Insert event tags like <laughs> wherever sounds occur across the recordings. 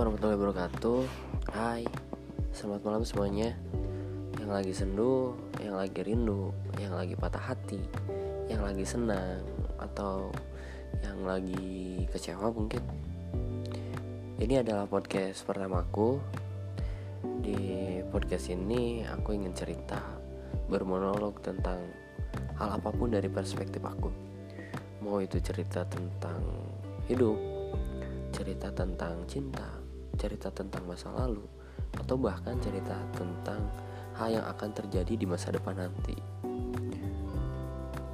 warahmatullahi wabarakatuh. Hai, selamat malam semuanya. Yang lagi sendu, yang lagi rindu, yang lagi patah hati Yang lagi senang, atau yang lagi kecewa mungkin. Ini adalah podcast pertamaku. Di podcast ini aku ingin cerita Bermonolog tentang hal apa pun dari perspektif aku. Mau itu cerita tentang hidup cerita tentang cinta, cerita tentang masa lalu, atau bahkan cerita tentang hal yang akan terjadi di masa depan nanti.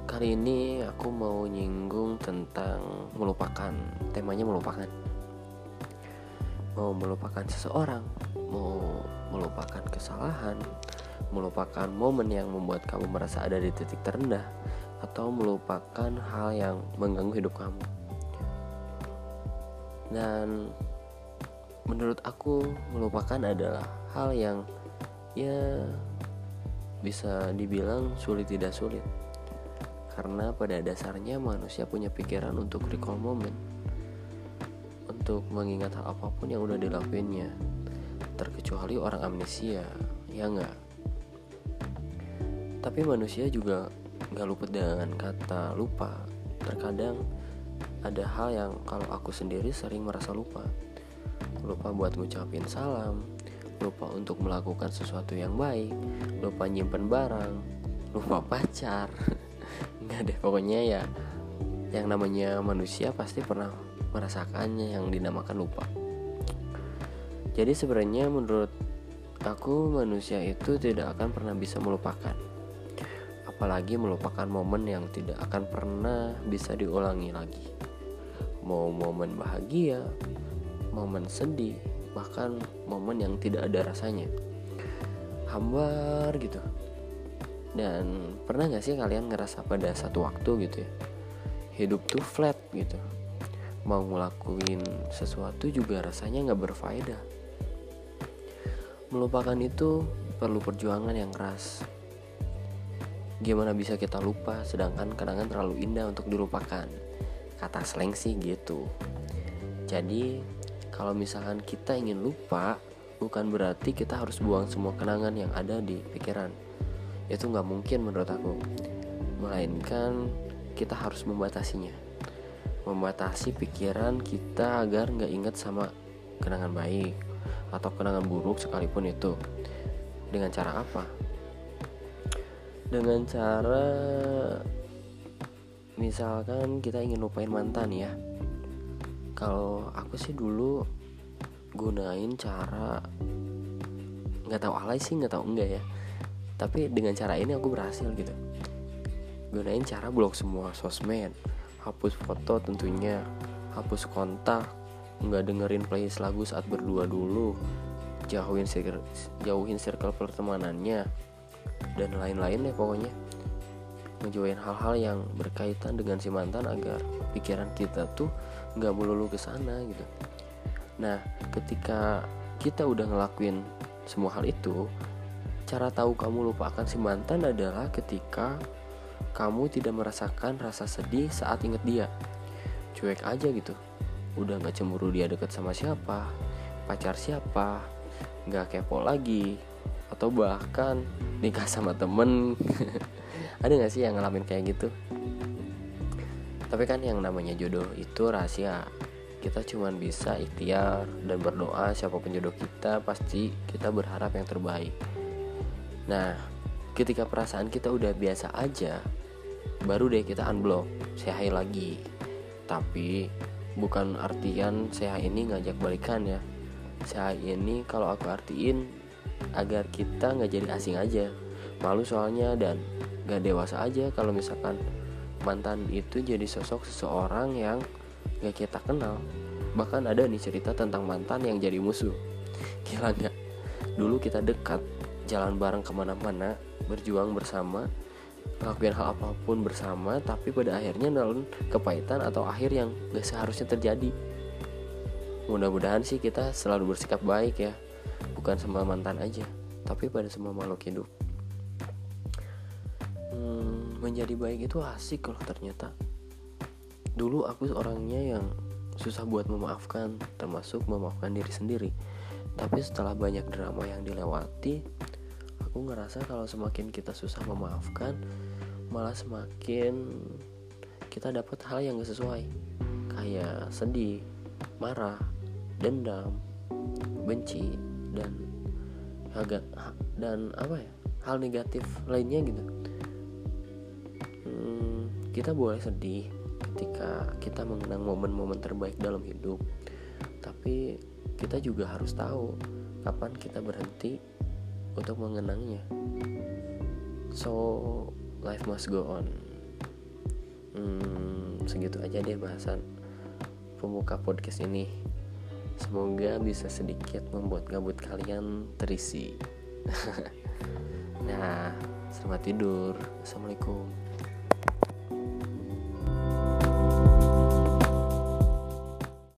Kali ini aku mau nyinggung tentang melupakan, temanya melupakan. Mau melupakan seseorang, mau melupakan kesalahan, melupakan momen yang membuat kamu merasa ada di titik terendah, atau melupakan hal yang mengganggu hidup kamu dan menurut aku melupakan adalah hal yang ya bisa dibilang sulit tidak sulit. Karena pada dasarnya manusia punya pikiran untuk recall moment. Untuk mengingat hal apa pun yang udah dilakuinnya. Terkecuali orang amnesia ya enggak tapi manusia juga nggak luput dengan kata lupa. Terkadang ada hal yang kalau aku sendiri sering merasa lupa lupa buat ngucapin salam. Lupa untuk melakukan sesuatu yang baik. Lupa nyimpen barang. Lupa <laughs> pacar. Nggak deh pokoknya ya yang namanya manusia pasti pernah merasakannya yang dinamakan lupa. Jadi sebenarnya menurut aku manusia itu tidak akan pernah bisa melupakan. Apalagi melupakan momen yang tidak akan pernah bisa diulangi lagi. Mau momen bahagia, momen sedih, bahkan momen yang tidak ada rasanya. Hambar gitu. Dan pernah gak sih kalian ngerasa pada satu waktu gitu ya Hidup tuh flat gitu. Mau ngelakuin sesuatu juga rasanya gak berfaedah. Melupakan itu perlu perjuangan yang keras. Gimana bisa kita lupa sedangkan kenangan terlalu indah untuk dilupakan. Kata slang sih gitu. Jadi kalau misalkan kita ingin lupa bukan berarti kita harus buang semua kenangan yang ada di pikiran. Itu nggak mungkin menurut aku. Melainkan kita harus membatasinya. Membatasi pikiran kita agar nggak ingat sama kenangan baik atau kenangan buruk sekalipun itu. Dengan cara apa? Dengan cara misalkan kita ingin lupain mantan ya kalau aku sih dulu gunain cara nggak tahu alay sih nggak tahu enggak ya. Tapi dengan cara ini aku berhasil gitu. Gunain cara blok semua sosmed hapus foto tentunya hapus kontak nggak dengerin playlist lagu saat berdua dulu jauhin circle, jauhin circle pertemanannya dan lain-lain ya pokoknya. Ngejauhin hal-hal yang berkaitan dengan si mantan agar pikiran kita tuh nggak melulu ke sana gitu. Nah ketika kita udah ngelakuin semua hal itu cara tahu kamu lupakan si mantan adalah ketika kamu tidak merasakan rasa sedih saat inget dia. Cuek aja gitu. Udah nggak cemburu dia deket sama siapa pacar siapa nggak kepo lagi atau bahkan nikah sama temen. <laughs> Ada gak sih yang ngalamin kayak gitu tapi kan yang namanya jodoh itu rahasia. Kita cuman bisa ikhtiar dan berdoa siapa pun jodoh kita pasti kita berharap yang terbaik. Nah ketika perasaan kita udah biasa aja baru deh kita unblock say lagi. Tapi bukan artian saya ini ngajak balikan ya. Saya ini kalau aku artiin agar kita nggak jadi asing aja. Malu soalnya dan gak dewasa aja kalau misalkan mantan itu jadi sosok seseorang yang gak kita kenal. Bahkan ada nih cerita tentang mantan yang jadi musuh. Gila gak dulu kita dekat jalan bareng ke mana-mana berjuang bersama ngelakuin hal apa pun bersama tapi pada akhirnya nalun kepahitan atau akhir yang gak seharusnya terjadi. Mudah-mudahan sih kita selalu bersikap baik ya. Bukan sama mantan aja tapi pada semua makhluk hidup menjadi baik itu asik kalau ternyata. Dulu aku orangnya yang susah buat memaafkan termasuk memaafkan diri sendiri. Tapi setelah banyak drama yang dilewati aku ngerasa kalau semakin kita susah memaafkan malah semakin kita dapat hal yang gak sesuai. Kayak sedih marah dendam benci dan agak dan apa ya hal negatif lainnya gitu. hmm, kita boleh sedih ketika kita mengenang momen-momen terbaik dalam hidup. Tapi kita juga harus tahu kapan kita berhenti untuk mengenangnya. So life must go on. Hmm, segitu aja deh bahasan pembuka podcast ini. Semoga bisa sedikit membuat gabut kalian terisi. <laughs> Nah selamat tidur. Assalamualaikum